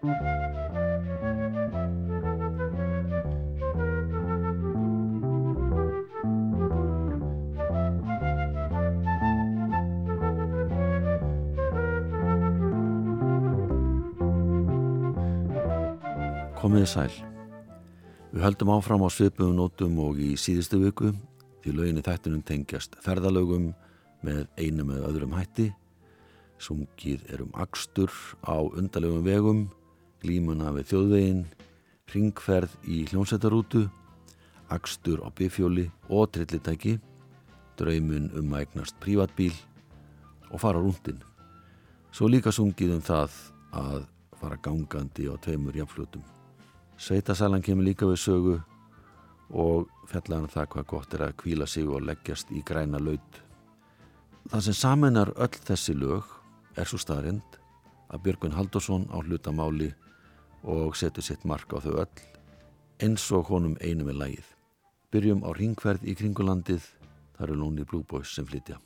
Komiði sæl. Við höldum áfram á svipum nótum og í síðustu viku því löginni þættunum tengjast ferðalögum með einu með öðrum hætti. Sungið er um akstur á undalegum vegum, glímuna við þjóðvegin, ringferð í hljómsættarútu, akstur á bifjóli og trillitæki, draumun um að eignast prívatbíl og fara rúndin. Svo líka sungið um það að fara gangandi á tveimur jafnflutum. Sveitasalan kemur líka við sögu og fellaðan það hvað gott er að kvíla sig og leggjast í græna laud. Það sem samenar öll þessi lög er svo staðrind að Björgun Haldursson á hlutamáli og setur sitt mark á þau öll eins og honum einu með lægið. Byrjum á ringverð í kringulandið, það eru Lonely Blue Boys sem flytja.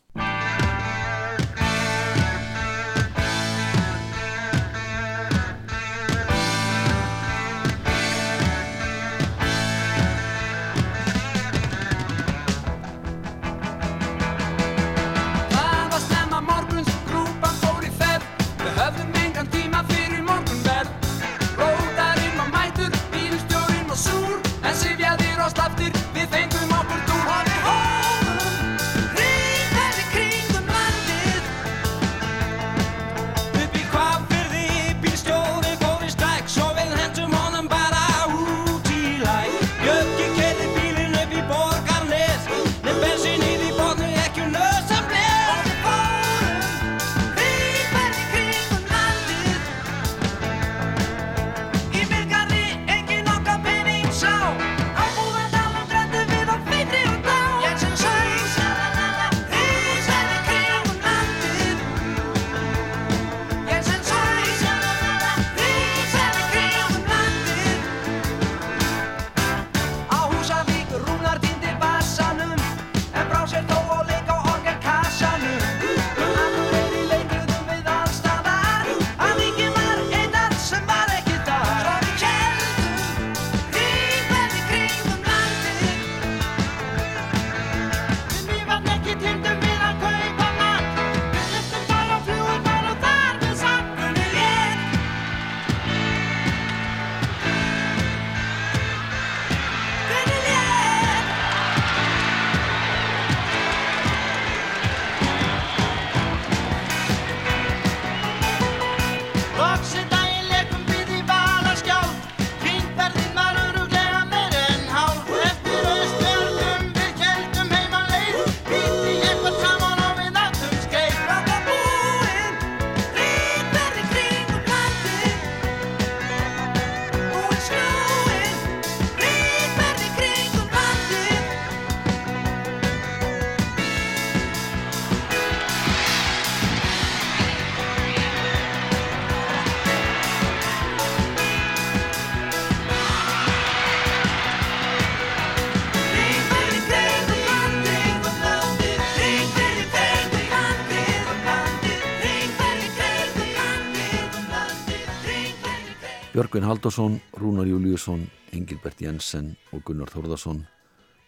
Björgvin Haldursson, Rúnar Júliusson, Engilbert Jensen og Gunnar Þórðarsson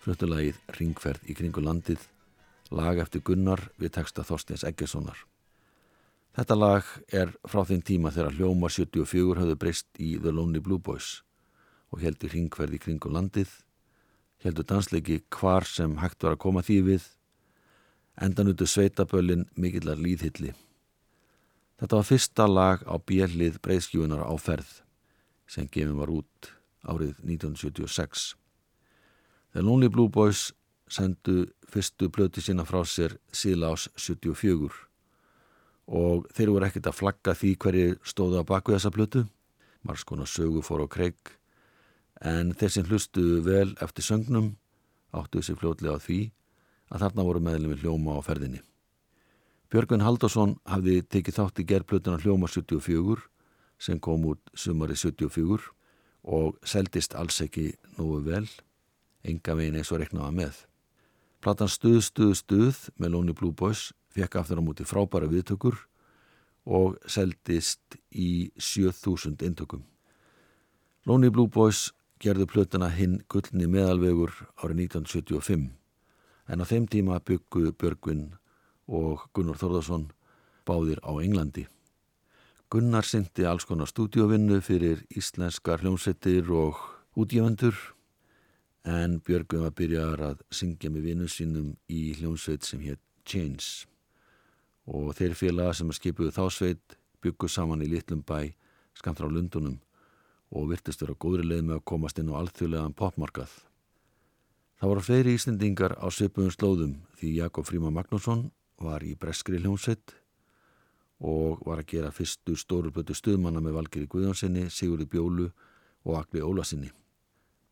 fluttulegið Ringferð í kringu landið, lag eftir Gunnar við texta Þorstins Eggessonar. Þetta lag er frá þeim tíma þegar hljóma 74 hafðu breyst í The Lonely Blue Boys og heldur Ringferð í kringu landið, heldur dansleiki hvar sem hægt var að koma því við, endan út af sveitaböllin mikillar líðhilli. Þetta var fyrsta lag á bjellið breyðskjúinar á ferð sem gefin var út árið 1976. The Lonely Blue Boys sendu fyrstu blöti sína frá sér síðla ás 74 og þeir voru ekkert að flagga því hverju stóðu á baku þessa blötu. Marskona sögu fór á kreik en þeir sem hlustu vel eftir sögnum áttu þessi fljótlega á því að þarna voru meðlum við hljóma á ferðinni. Björgvin Haldursson hafði tekið þátt í gerðplötuna hljóma 74 sem kom út sumari 74 og seldist alls ekki nógu vel, enga veginn eins og reknaða með. Platan Stuð, Stuð, Stuð með Lonely Blue Boys fekk aftur á múti frábæra viðtökur og seldist í 7000 intökum. Lonely Blue Boys gerðu plötuna hinn gullni meðalvegur árið 1975 en á þeim tíma byggu Björgvin og Gunnar Þorðarsson báðir á Englandi. Gunnar syndi alls konar stúdíovinnu fyrir íslenskar hljómsettir og útgjöfundur en Björgvin var byrjar að syngja með vinnu sínum í hljómsveit sem hétt Chains og þeir félaga sem skipuðu þá sveit byggu saman í litlum bæ skamt frá Lundunum og virtist vera góðri leið með að komast inn á alþjóðlegan popmarkað. Það voru fleiri íslendingar á söpugum slóðum því Jakob Fríma Magnússon var í breskri hljómsveit og var að gera fyrstu stórubötu stuðmanna með Valgeri Guðjónssoni, Sigurði Bjólu og Akli Ólasinni.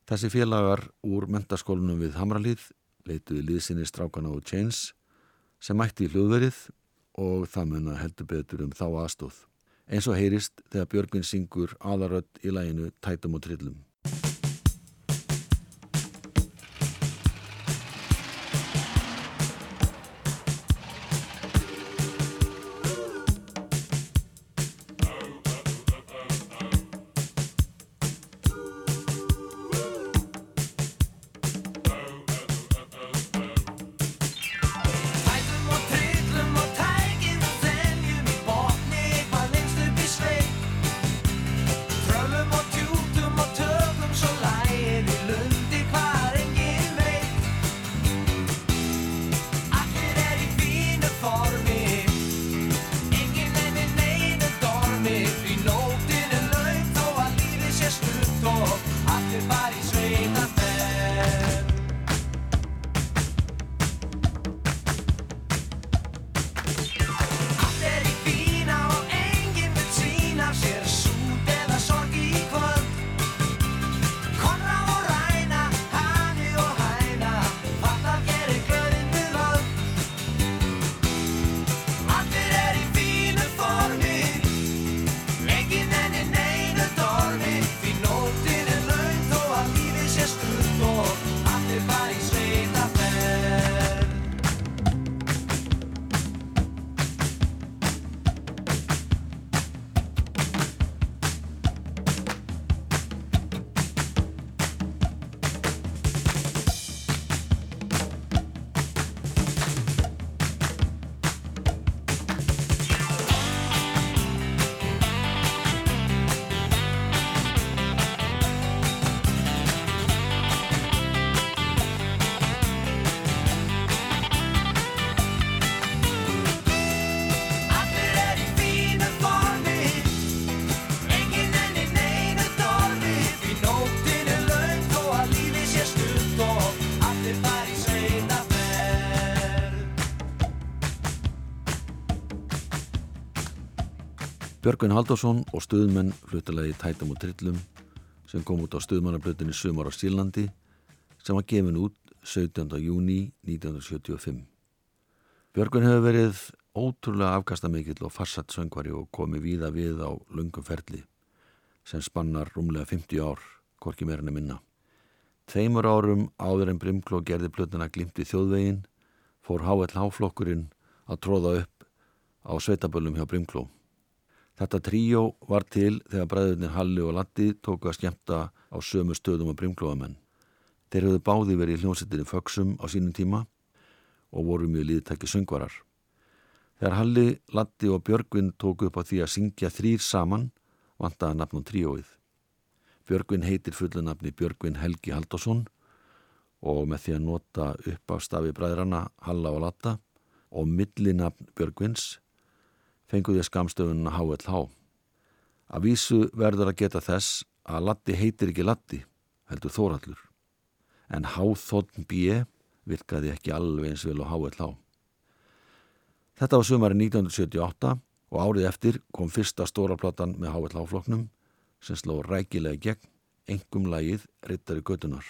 Þessi félagar úr mentaskólunum við Hamralíð leituði liðsinni strákana og Chains sem mætti í hljóðverið og það munna heldur betur um þá aðstóð. Eins og heyrist þegar Björgvin syngur aðarödd í læginu Tætum og Trillum. Björgvin Haldursson og stuðmenn fluttalegi Tætum og Trillum sem kom út á stuðmannablötunni Sumar á Sílandi sem var gefin út 17. júni 1975. Björgvin hefur verið ótrúlega afkastamikill og farsat söngvari og komið víða við á lungum ferli sem spannar rúmlega 50 ár, hvorki meirinu minna. Þeimur árum áður en Brimkló gerði blötuna glimt í þjóðvegin fór H.L.H. flokkurinn að tróða upp á sveitaböllum hjá Brimkló. Þetta tríó var til þegar bræðurnir Halli og Latti tóku að skemmta á sömu stöðum og brimklóðamenn. Þeir höfðu báði verið í hljómsettinni Föksum á sínum tíma og voru mjög liðtæki söngvarar. Þegar Halli, Latti og Björgvin tóku upp á því að syngja þrýr saman vantaði nafnum tríóið. Björgvin heitir fullunafni Björgvin Helgi Haldásson og með því að nota upp á stafi bræðrana Halla og Latta og millinafn Björgvins fenguði skamstöfunna HLH. Að vísu verður að geta þess að Latti heitir ekki Latti, heldur Þórallur. En H.Þ. B. virkaði ekki alveg eins vel á HLH. Þetta var sumari 1978 og árið eftir kom fyrsta stóraplattan með HLH-floknum sem sló rækilega gegn engum lagið Rittari Götunar.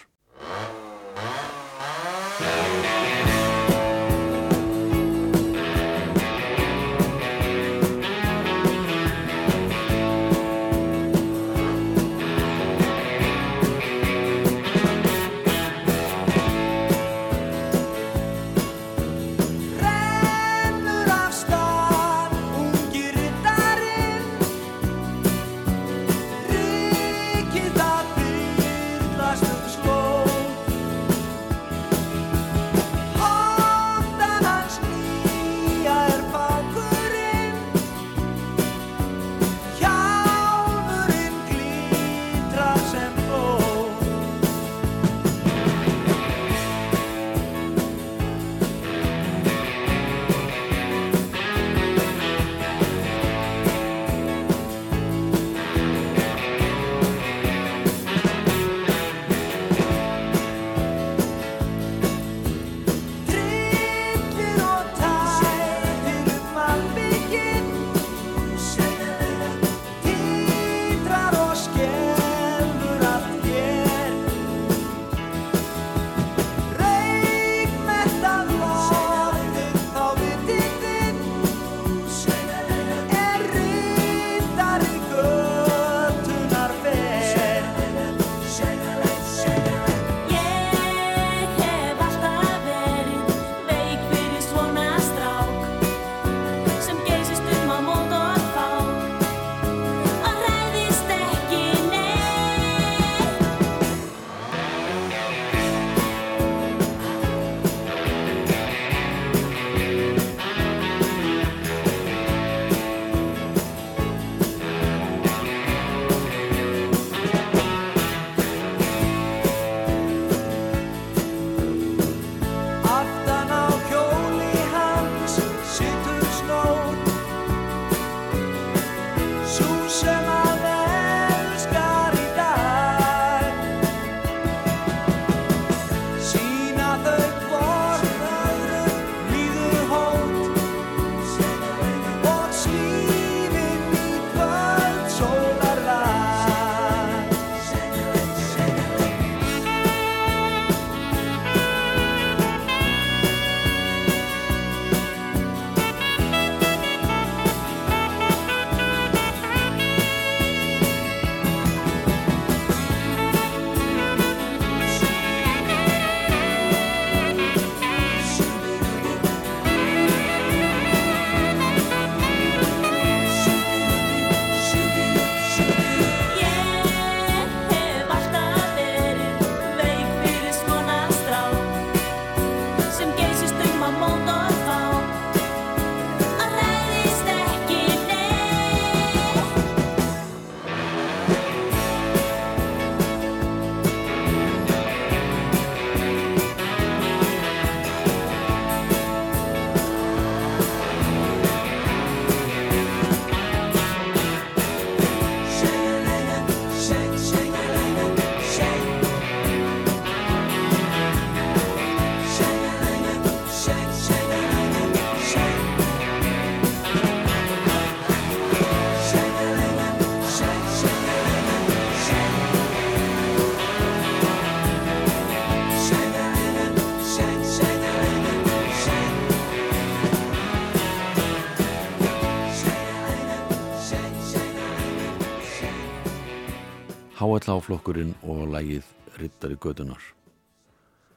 HLH-flokkurinn og lægið Rittari Götunar.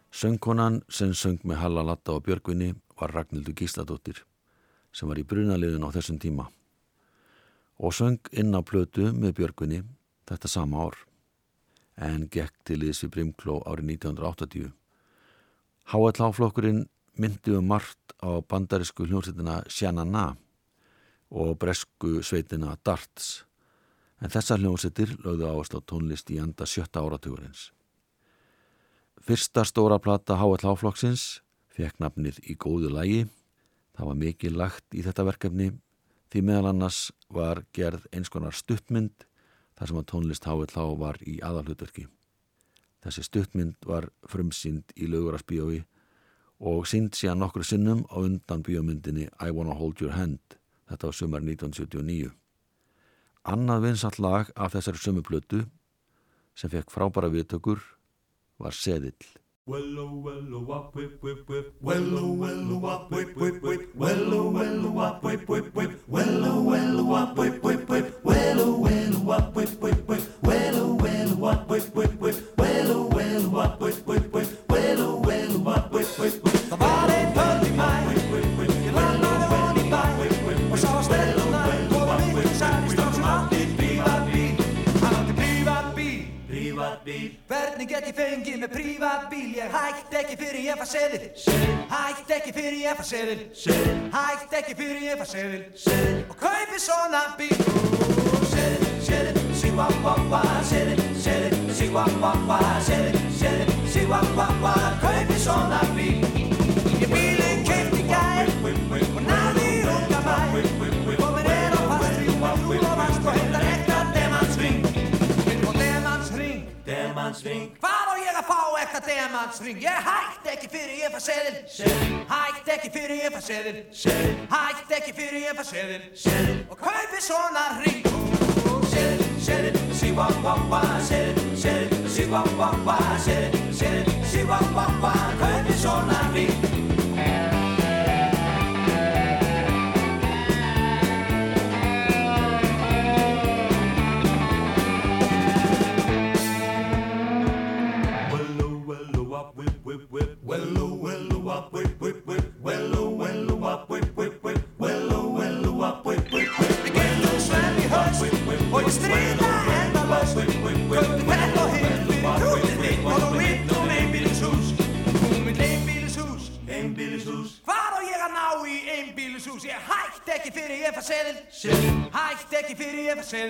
Söngkonan sem söng með Halla Latta og Björgvinni var Ragnhildur Gísladóttir sem var í brunaliðin á þessum tíma og söng inn á plötu með Björgvinni þetta sama ár en gekk til Ísi Brimkló árið 1980. HLH-flokkurinn myndi um margt á bandarísku hljómsveitina Sjanana og bresku sveitina Darts en þessar hljómsveitir lögðu áherslu á tónlist í anda sjötta áratugurins. Fyrsta stóra plata HLH-flokksins fekk nafnið í góðu lægi. Það var mikið lagt í þetta verkefni því meðal annars var gerð eins konar stuttmynd þar sem að tónlist HLH var í aðalhutverki. Þessi stuttmynd var frumsýnd í lögurasbíói og sínd síðan nokkru sinnum á undan bíómyndinni I Wanna Hold Your Hand. Þetta var sumar 1979. Annað vinsall lag af þessari sömu blötu sem fekk frábæra viðtökur var Seðill. Wello, wello, wap, wip, wip, wip Wello, wello, wap, wip, wip, wip Wello, wello, wap, wip, wip, wip Wello, wello, wap, wip, wip, wip Wello, wello, wap, wip, wip, wip Wello, wello, wap, wip, wip get ég fengið með prívat bíl? Ég hætti ekki fyrir ég fann seðil. Hætti ekki fyrir ég fann seðil. Hætti ekki fyrir ég fann seðil. Og kaupi svona bíl. Seðil, seðil, sí-wah-wah-wah. Seðil, seðil, sí-wah-wah-wah. Seðil, seðil, sí-wah-wah-wah. Kaupi svona bíl. Demansring. Hvað á ég að fá ekta demansring? Ég hætti ekki fyrir ég fær seðil. Hætti ekki fyrir ég fær seðil. Hætti ekki fyrir ég fær seðil. Og kaupi svona ring. Seðil, seðil, sí-wah-wah-wah. Seðil, seðil, sí-wah-wah-wah. Seðil, seðil, sí-wah-wah-wah. Kaupi svona ring.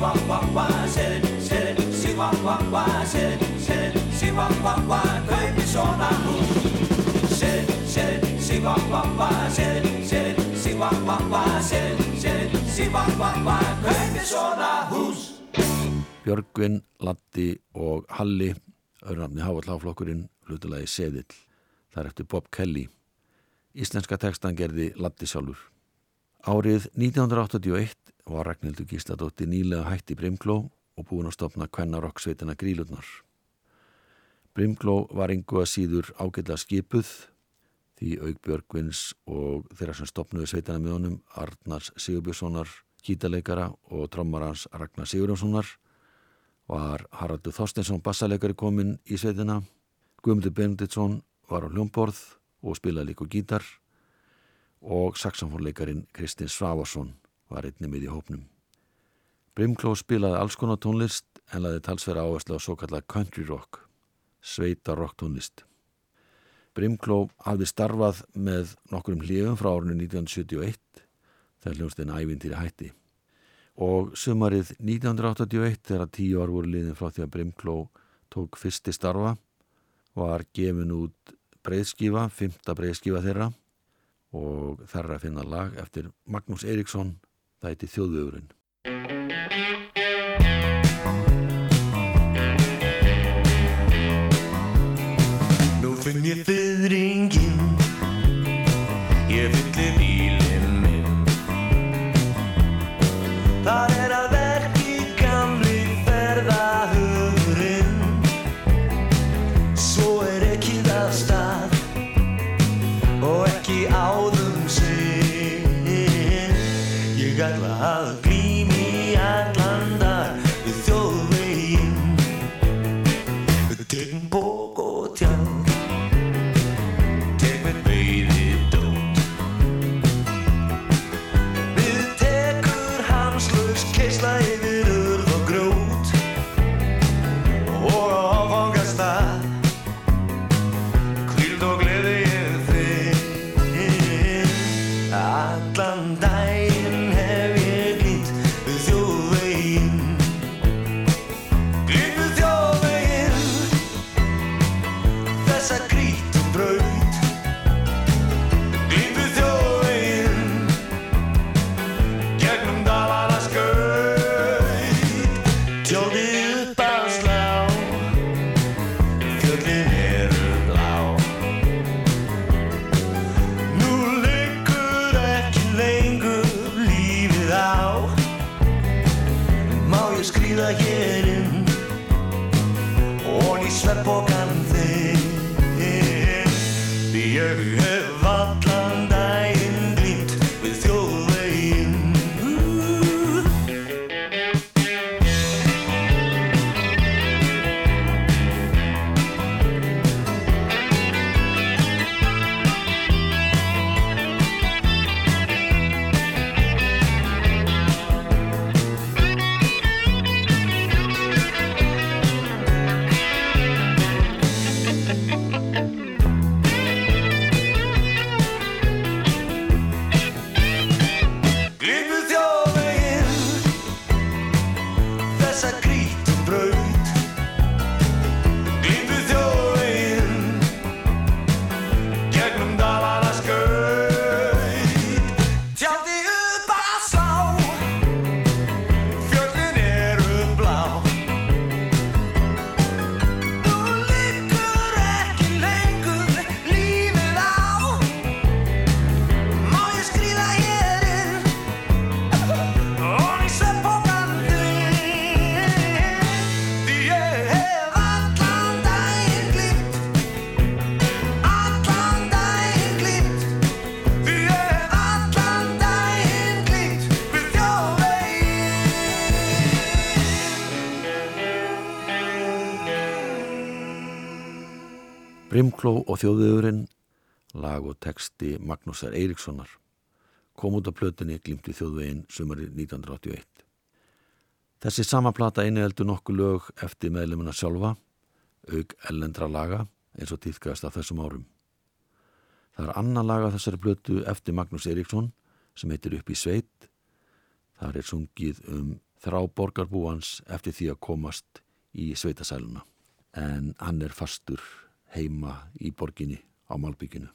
wah wah wah, sér, sér, sí wah wah wah, sér, sér, sí wah wah wah, kaupi svona hús. Sér, sér, sí wah wah wah, sér, sér, sí wah wah wah, sér, sér, sí wah wah wah, kaupi svona hús. Björgvin, Latti og Halli, öðrunafni Háall Háflokkurinn, hlutilagi Sedill. Það er eftir Bob Kelly. Íslenska tekstan gerði Latti sjálfur. Árið 1981 var Ragnhildur Gísladóttir nýlega hætti Brimkló og búin að stopna kvennarokksveitina Grílurnar. Brimkló var einhver síður ágætlega skipuð því auk Björgvins og þeirra sem stopnuði sveitina með honum Arnars Sigurbjörnssonar, kítaleikara og trommarans Ragnar Sigurjónssonar var Haraldur Þorsteinsson bassaleikari kominn í sveitina Guðmundur Benediktsson var á hljómborð og spilaði líka á gítar og saxofónleikarin Kristinn Svavarsson var einnig með í hópnum. Brimkló spilaði alls konar tónlist en laði talsverða áherslu á svo kallað country rock, sveita rock tónlist. Brimkló hafði starfað með nokkurum hljöfum frá árinu 1971 þegar hljómsdegin ævintýri hætti og sumarið 1981 þegar tíu ár voru liðin frá því að Brimkló tók fyrsti starfa var gefin út breyðskífa, fymta breyðskífa þeirra og þarra finna lag eftir Magnús Eiríksson, Það heiti Þjóðvegurinn. Nú finn ég fyrringin Ég fyllir bílinn minn. Það er að verki gamli ferðahugurinn Svo er ekki það stað. Love. la Húkló og þjóðiðurinn, lag og texti Magnúsar Eiríkssonar, kom út af plötinni Glimti þjóðveginn sumari 1981. Þessi sama plata einiheldu nokkuð lög eftir meðlemina sjálfa, auk ellendra laga eins og týðkast af þessum árum. Það er annan laga þessari plötu eftir Magnús Eiríksson sem heitir Upp í sveit. Það er sungið um þrá borgarbúans eftir því að komast í sveitasæluna en hann er fastur heima í borginni á Malbygginu.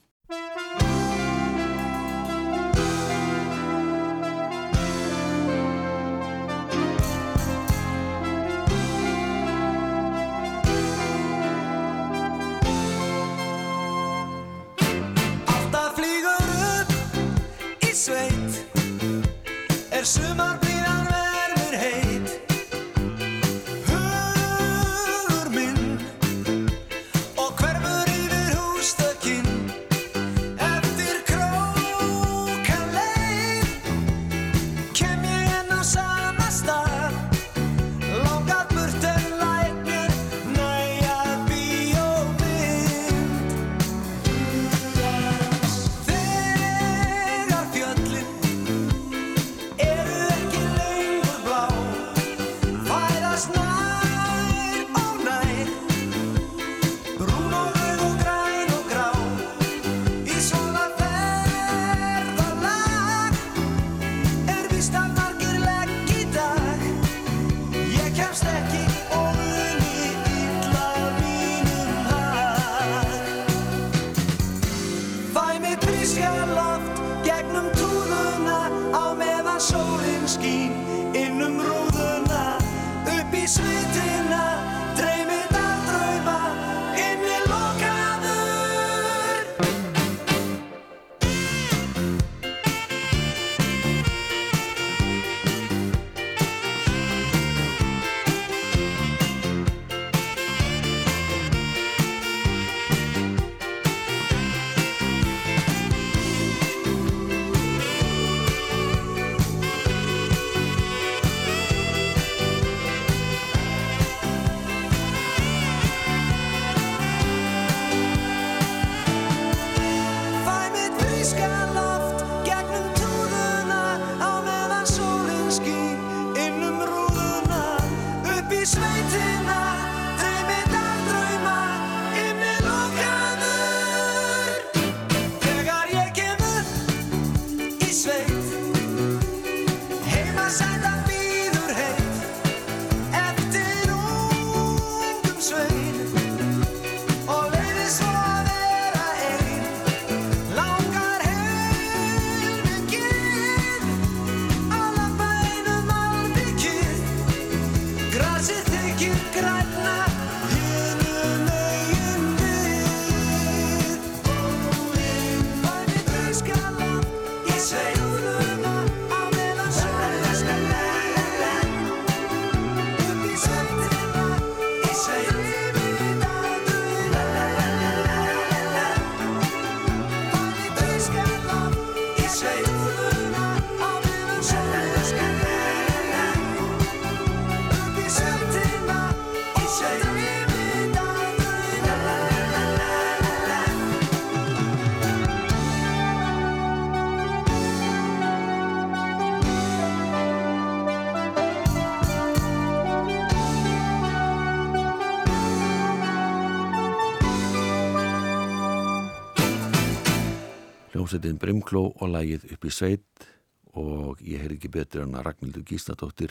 Hljómsveitin Brimkló og lægið upp í sveit og ég heyr ekki betur en að Ragnhildur Gísladóttir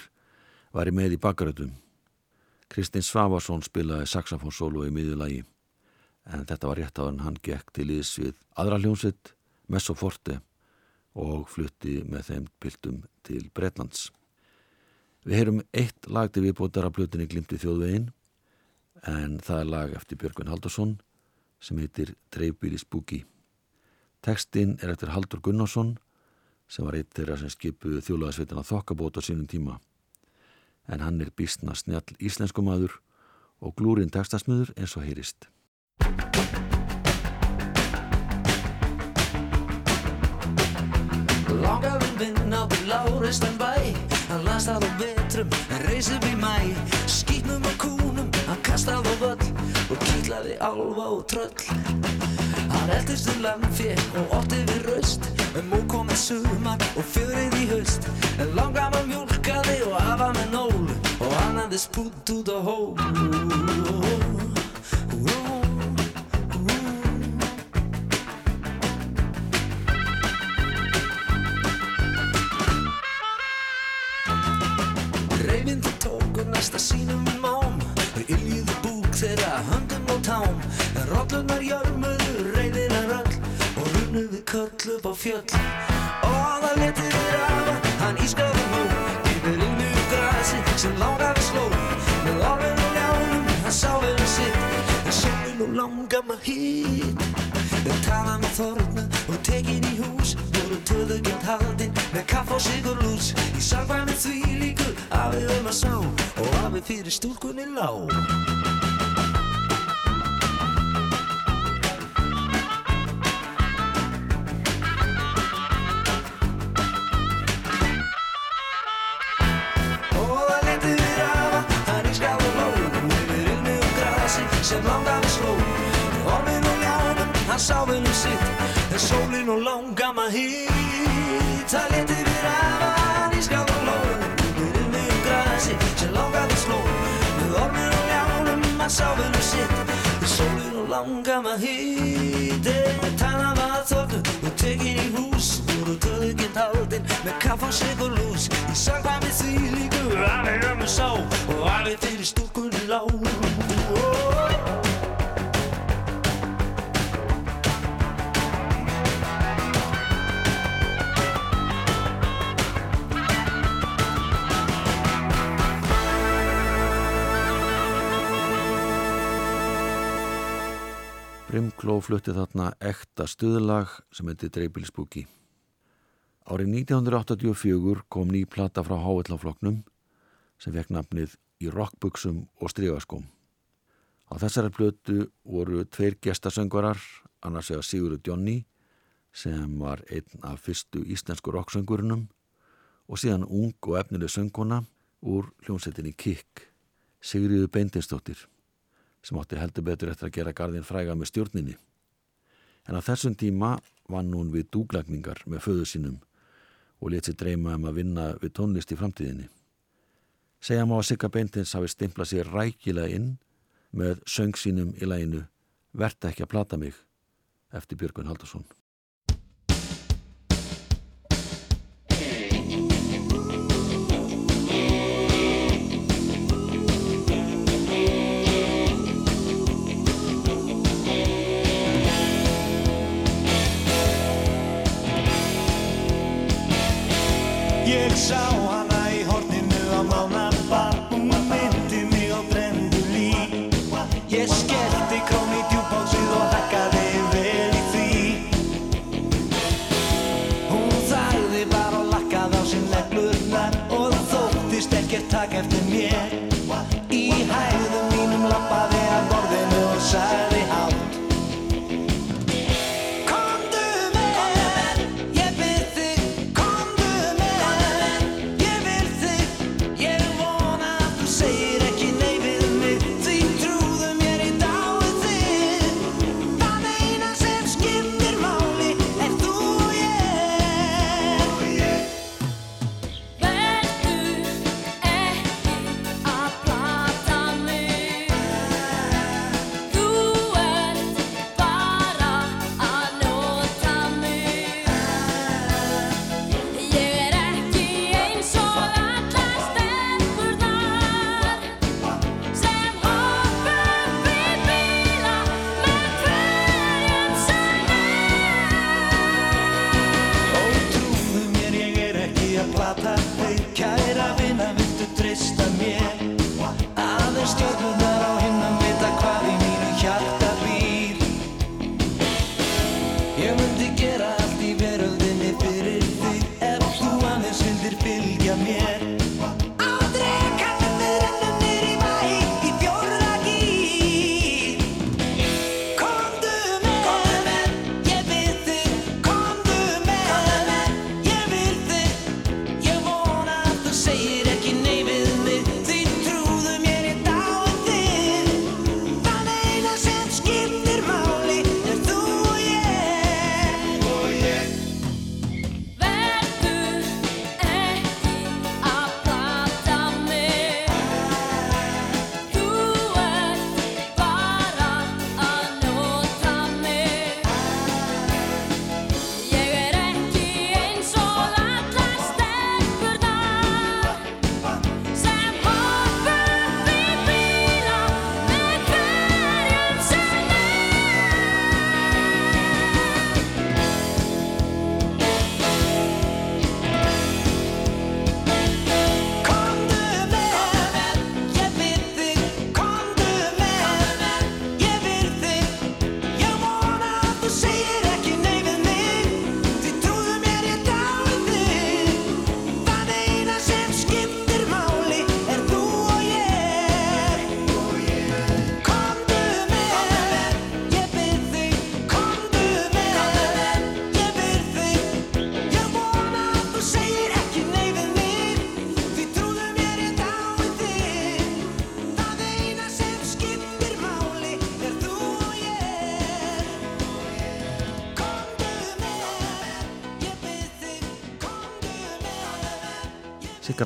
var í með í bakaröðum. Kristinn Svavarsson spilaði saxofónsólu í miðjulægi en þetta var rétt á hann hann gekk til íðs við aðra hljómsveit, Messo Forte og flutti með þeim piltum til Breitlands. Við heyrum eitt lag til viðbótara blutinni Glimti þjóðvegin en það er lag eftir Björgvin Haldursson sem heitir Dreifbíli spúki. Tekstinn er eftir Haldur Gunnarsson sem var eitt þeirra sem skipuði þjólaðsveitina þokkabót á sínum tíma. En hann er bísna snjall íslensku maður og glúrin tekstasmiður eins og heyrist. Langar við vinn á en bæ að á vetrum, en reysir við mæ Skýtnum og kúnum, hann kastað á völl Og kýtlaði álfa og tröll Hann eldist um landfér og ótti við raust. En mú komið sumar og fjörið í haust. En langar maður mjólkaði og afa með nól. Og hann hafði spút út á hól. Næsta sínum mám Þau yljuðu búk þeirra höndum og tám. En rollunar jörmuðu köll upp á fjöll. Og það letið þeir afa, hann ískaði nú Yfir og grasi sem langaði sló. Með orðin og ljánum, hann sá við sitt. En sólinn og langar maður hitt Þau tala með þorna og tekin í hús. Voru töðugjönd haldinn með kaff og sigur lús. Í salkvæmi því líkur afið um að sá. Og afið fyrir stúlkunni lág ljánum, hann sá vinnum sitt En sólin og langama hitt. Það leti við afa, hann ískal og ló Yfir ilmi og grasi sem langaði sló Orðin og ljánum, hann sá vinnum sitt En sólin og langama hitt. Tanna var þornu og tekin í hús Voru töðuginn haldinn með kaff og sig og lús. Ég sang hvað með því líku Afi ömmu sá og afi fyrir stúkunni lá Brimkló flutti þarna ekta stuðlag sem heiti Dreifbílisbúki. Árið 1984 kom ný plata frá Háellafloknum sem fekk nafnið í rockbuxum og strygaskóm. Á þessari plötu voru tveir gestasöngvarar, annars eða Sigurður Jonny sem var einn af fyrstu íslensku rocksöngurunum og síðan ung og efnileg söngkona úr hljómsettinni Kikk, Sigriður Beindinsdóttir sem átti heldur betur eftir að gera gardin fræga með stjórninni. En á þessum tíma vann hún við dúglagningar með föðu sínum og let sér dreyma um að vinna við tónlist í framtíðinni. Segja má að Sigga Beintins hafi stimplað sér rækilega inn með söng sínum í læginu Verta ekki að plata mig eftir Björgun Haldarsson.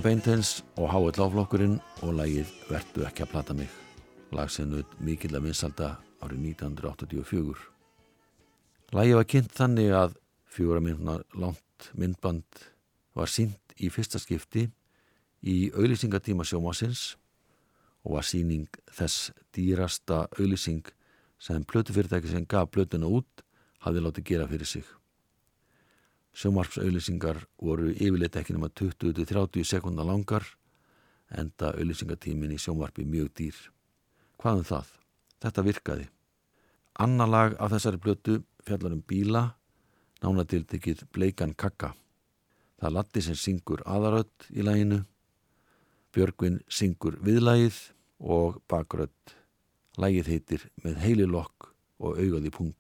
Beintens og Háið Láflokkurinn og lægið Vertu ekki að plata mig. Lag sem nutt mikill að vinsalda árið 1984. Lægið var kynnt þannig að fjóra myndna langt myndband var sínt í fyrsta skipti í auðlýsingatíma sjómasins og var síning þess dýrasta auðlýsing sem plötufyrirtæki sem gaf plötuna út hafði látið gera fyrir sig. Sjómarpsauðlýsingar voru yfirleitt ekki nema 20-30 sekundar langar enda auðlýsingatímin í sjómarpi mjög dýr. Hvað um það? Þetta virkaði. Anna lag af þessari blötu fjallar um bíla, nánatildikið Bleikan Kakka. Það latti sem syngur aðarödd í læginu, Björgvin syngur viðlægið og bakrödd. Lægið heitir með heililokk og augaði pung.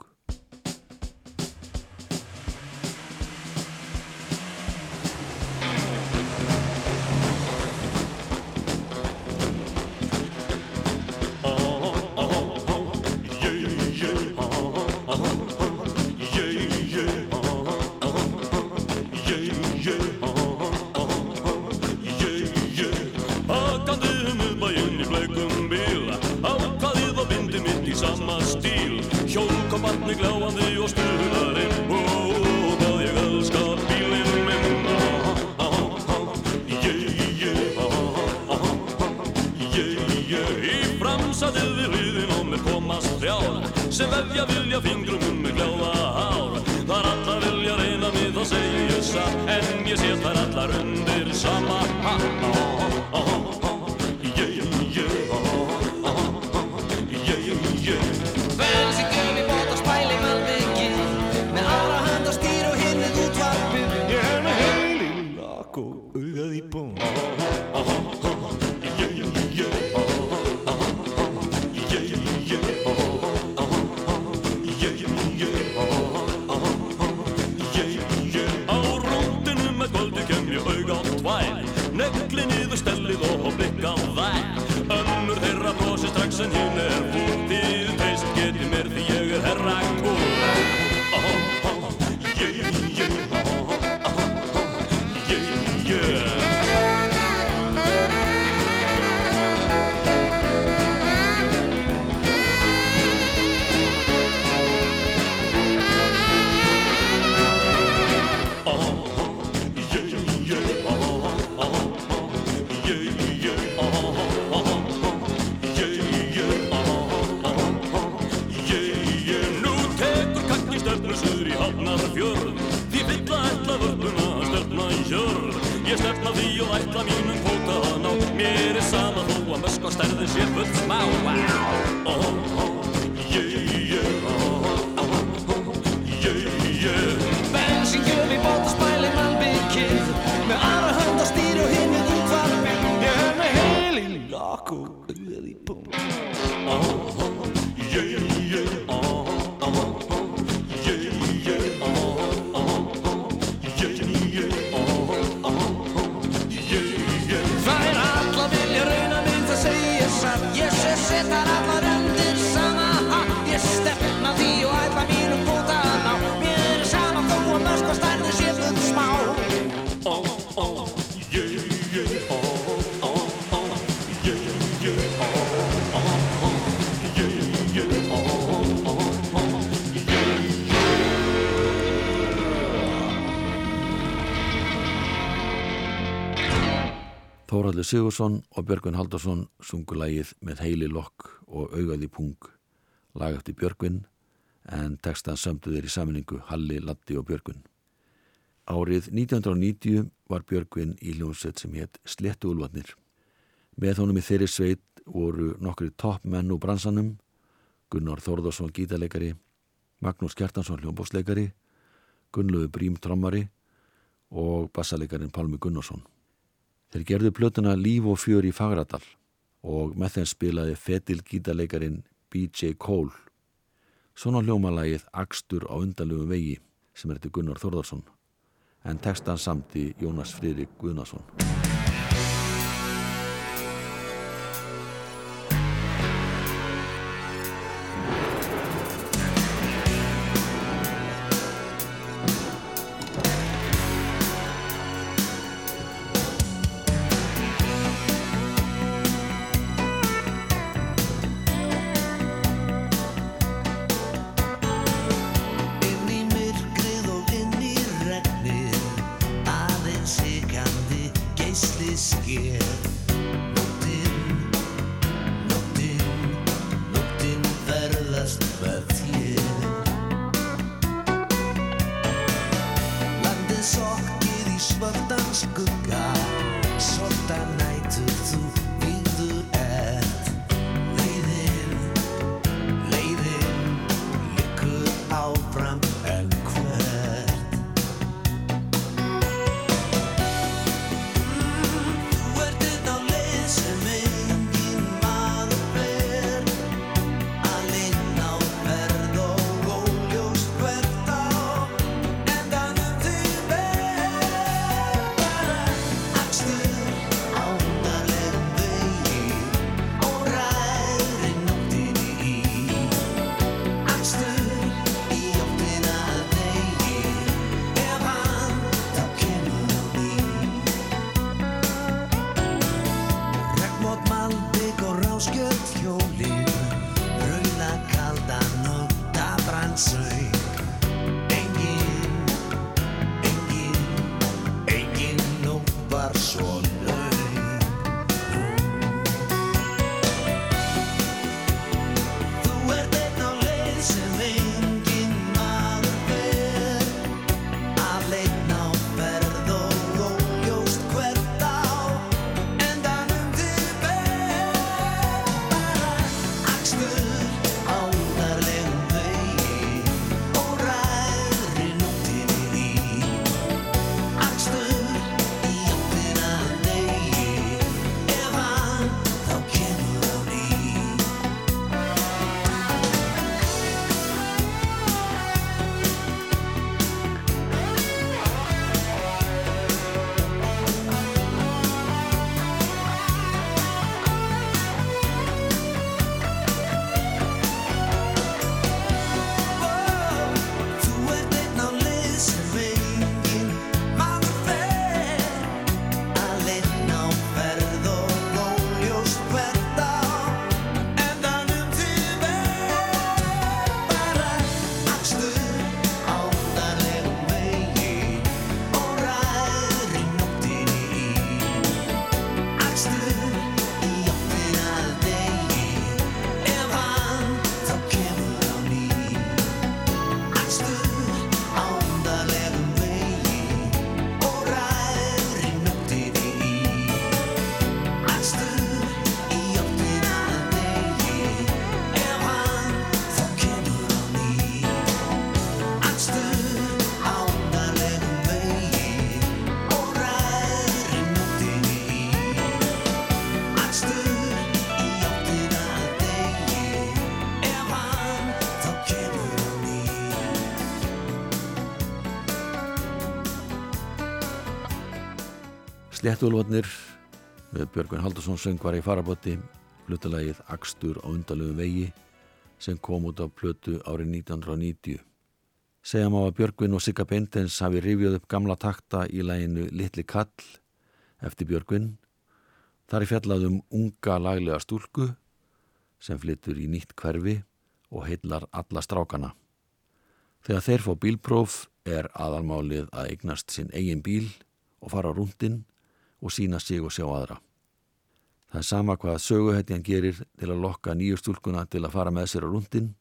Sigursson og Björgvin Haldarsson sungu lægið með heili lokk og augaði pung lag eftir Björgvin en textan sömdu þeir í saminningu Halli, Latti og Björgvin. Árið 1990 var Björgvin í hljómsveit sem hétt Sléttu Úlvarnir. Með honum í þeirri sveit voru nokkri toppmenn úr bransanum, Gunnar Þórðarsson gítarleikari, Magnús Kjartansson hljómbóksleikari, Gunnlaugur Brím trommari og bassaleikarin Pálmi Gunnarsson. Þeir gerðu plötuna Líf og fjör í Fagradal og með þeim spilaði fetil gítarleikarin B.J. Cole. Svona hljómalagið Akstur á undalögu vegi sem er til Gunnar Þórðarsson en textan samti Jónas Friðrik Guðnason. Sléttúlvarnir með Björgvin Haldursson söngvar í farabóti hlutalagið Akstur á undalöfum vegi sem kom út á plötu árið 1990. Segja má að Björgvin og Sigga Beintens hafi rifjöð upp gamla takta í læginu Littli Kall eftir Björgvin. Þar er fjallaðum unga laglega stúlku sem flyttur í nýtt hverfi og heillar alla strákana. Þegar þeir fá bílpróf er aðalmálið að eignast sinn eigin bíl og fara á rúndin og sína sig og sjá aðra. Það er sama hvað söguhetjan gerir til að lokka nýju stúlkuna til að fara með sér á rúndin.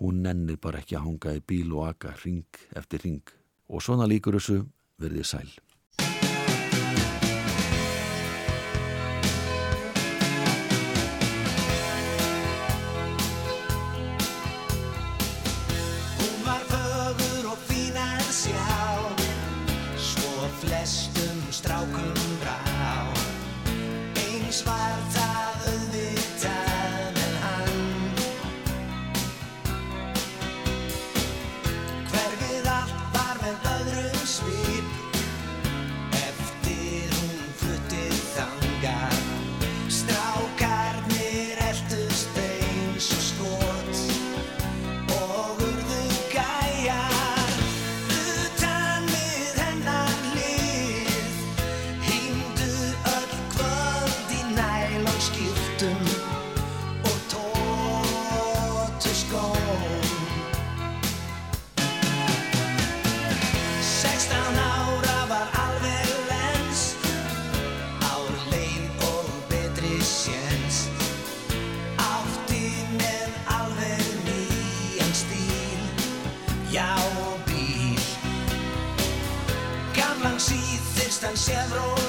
Hún nennir bara ekki að hanga í bíl og aka ring eftir ring. Og svona líkur þessu verðið sæl. tan